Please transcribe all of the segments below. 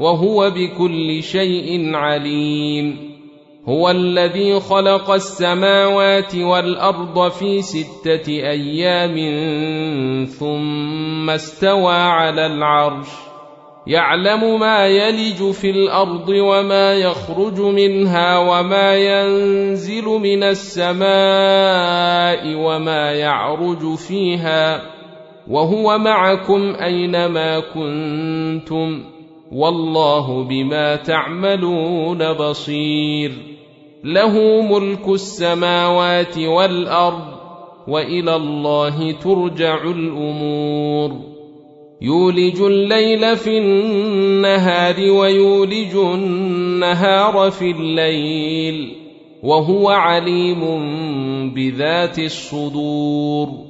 وهو بكل شيء عليم هو الذي خلق السماوات والارض في سته ايام ثم استوى على العرش يعلم ما يلج في الارض وما يخرج منها وما ينزل من السماء وما يعرج فيها وهو معكم اينما كنتم والله بما تعملون بصير له ملك السماوات والارض والى الله ترجع الامور يولج الليل في النهار ويولج النهار في الليل وهو عليم بذات الصدور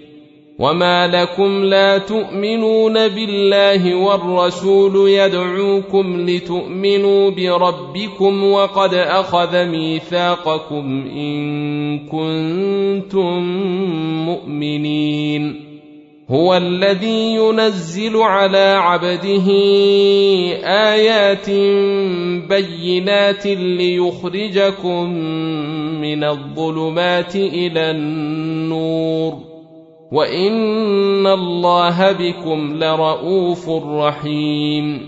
وما لكم لا تؤمنون بالله والرسول يدعوكم لتؤمنوا بربكم وقد اخذ ميثاقكم ان كنتم مؤمنين هو الذي ينزل على عبده ايات بينات ليخرجكم من الظلمات الى النور وان الله بكم لرؤوف رحيم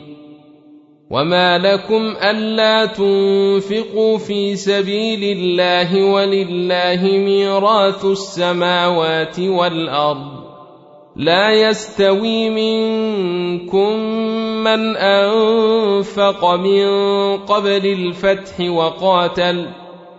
وما لكم الا تنفقوا في سبيل الله ولله ميراث السماوات والارض لا يستوي منكم من انفق من قبل الفتح وقاتل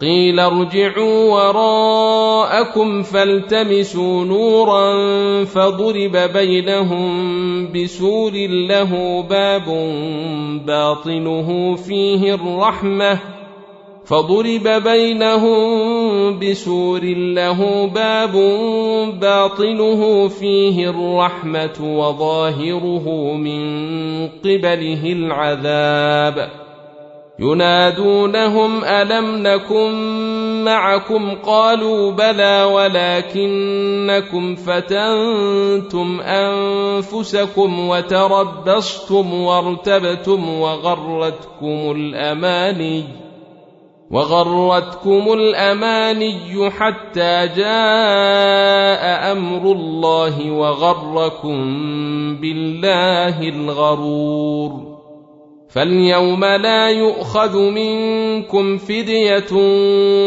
قيل ارجعوا وراءكم فالتمسوا نورا فضرب بينهم بسور له باب باطنه فيه الرحمه فضرب بينهم بسور له باب باطنه فيه الرحمه وظاهره من قبله العذاب ينادونهم الم نكن معكم قالوا بلى ولكنكم فتنتم انفسكم وتربصتم وارتبتم وغرتكم الاماني وغرتكم الاماني حتى جاء امر الله وغركم بالله الغرور فاليوم لا يؤخذ منكم فديه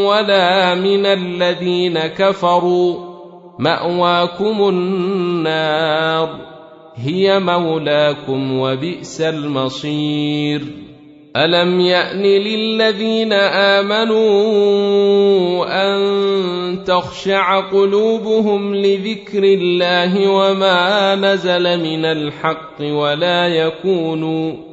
ولا من الذين كفروا ماواكم النار هي مولاكم وبئس المصير الم يان للذين امنوا ان تخشع قلوبهم لذكر الله وما نزل من الحق ولا يكونوا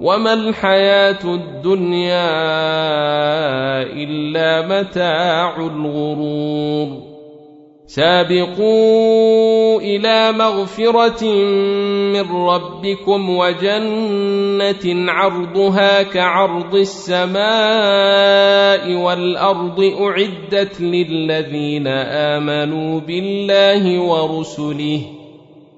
وما الحياه الدنيا الا متاع الغرور سابقوا الى مغفره من ربكم وجنه عرضها كعرض السماء والارض اعدت للذين امنوا بالله ورسله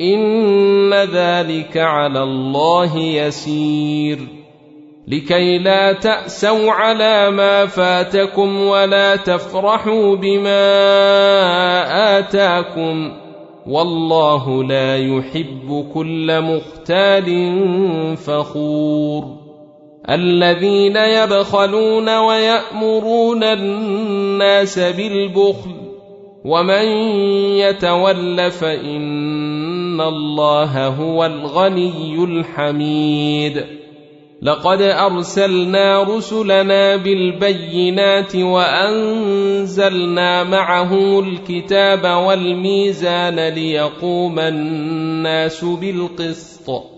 ان ذلك على الله يسير لكي لا تاسوا على ما فاتكم ولا تفرحوا بما اتاكم والله لا يحب كل مختال فخور الذين يبخلون ويامرون الناس بالبخل ومن يتول فان ان الله هو الغني الحميد لقد ارسلنا رسلنا بالبينات وانزلنا معه الكتاب والميزان ليقوم الناس بالقسط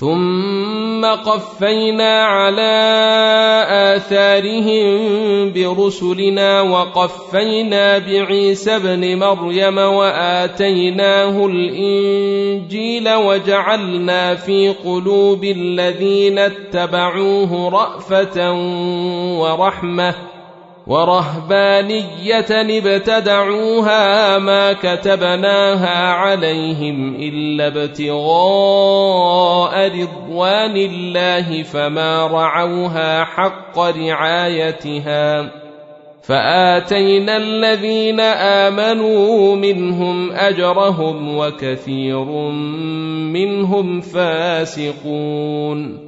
ثم قفينا على اثارهم برسلنا وقفينا بعيسى ابن مريم واتيناه الانجيل وجعلنا في قلوب الذين اتبعوه رافه ورحمه ورهبانيه ابتدعوها ما كتبناها عليهم الا ابتغاء رضوان الله فما رعوها حق رعايتها فاتينا الذين امنوا منهم اجرهم وكثير منهم فاسقون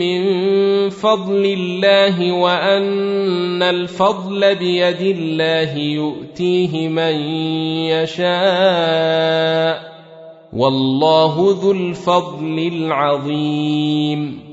من فضل الله وان الفضل بيد الله يؤتيه من يشاء والله ذو الفضل العظيم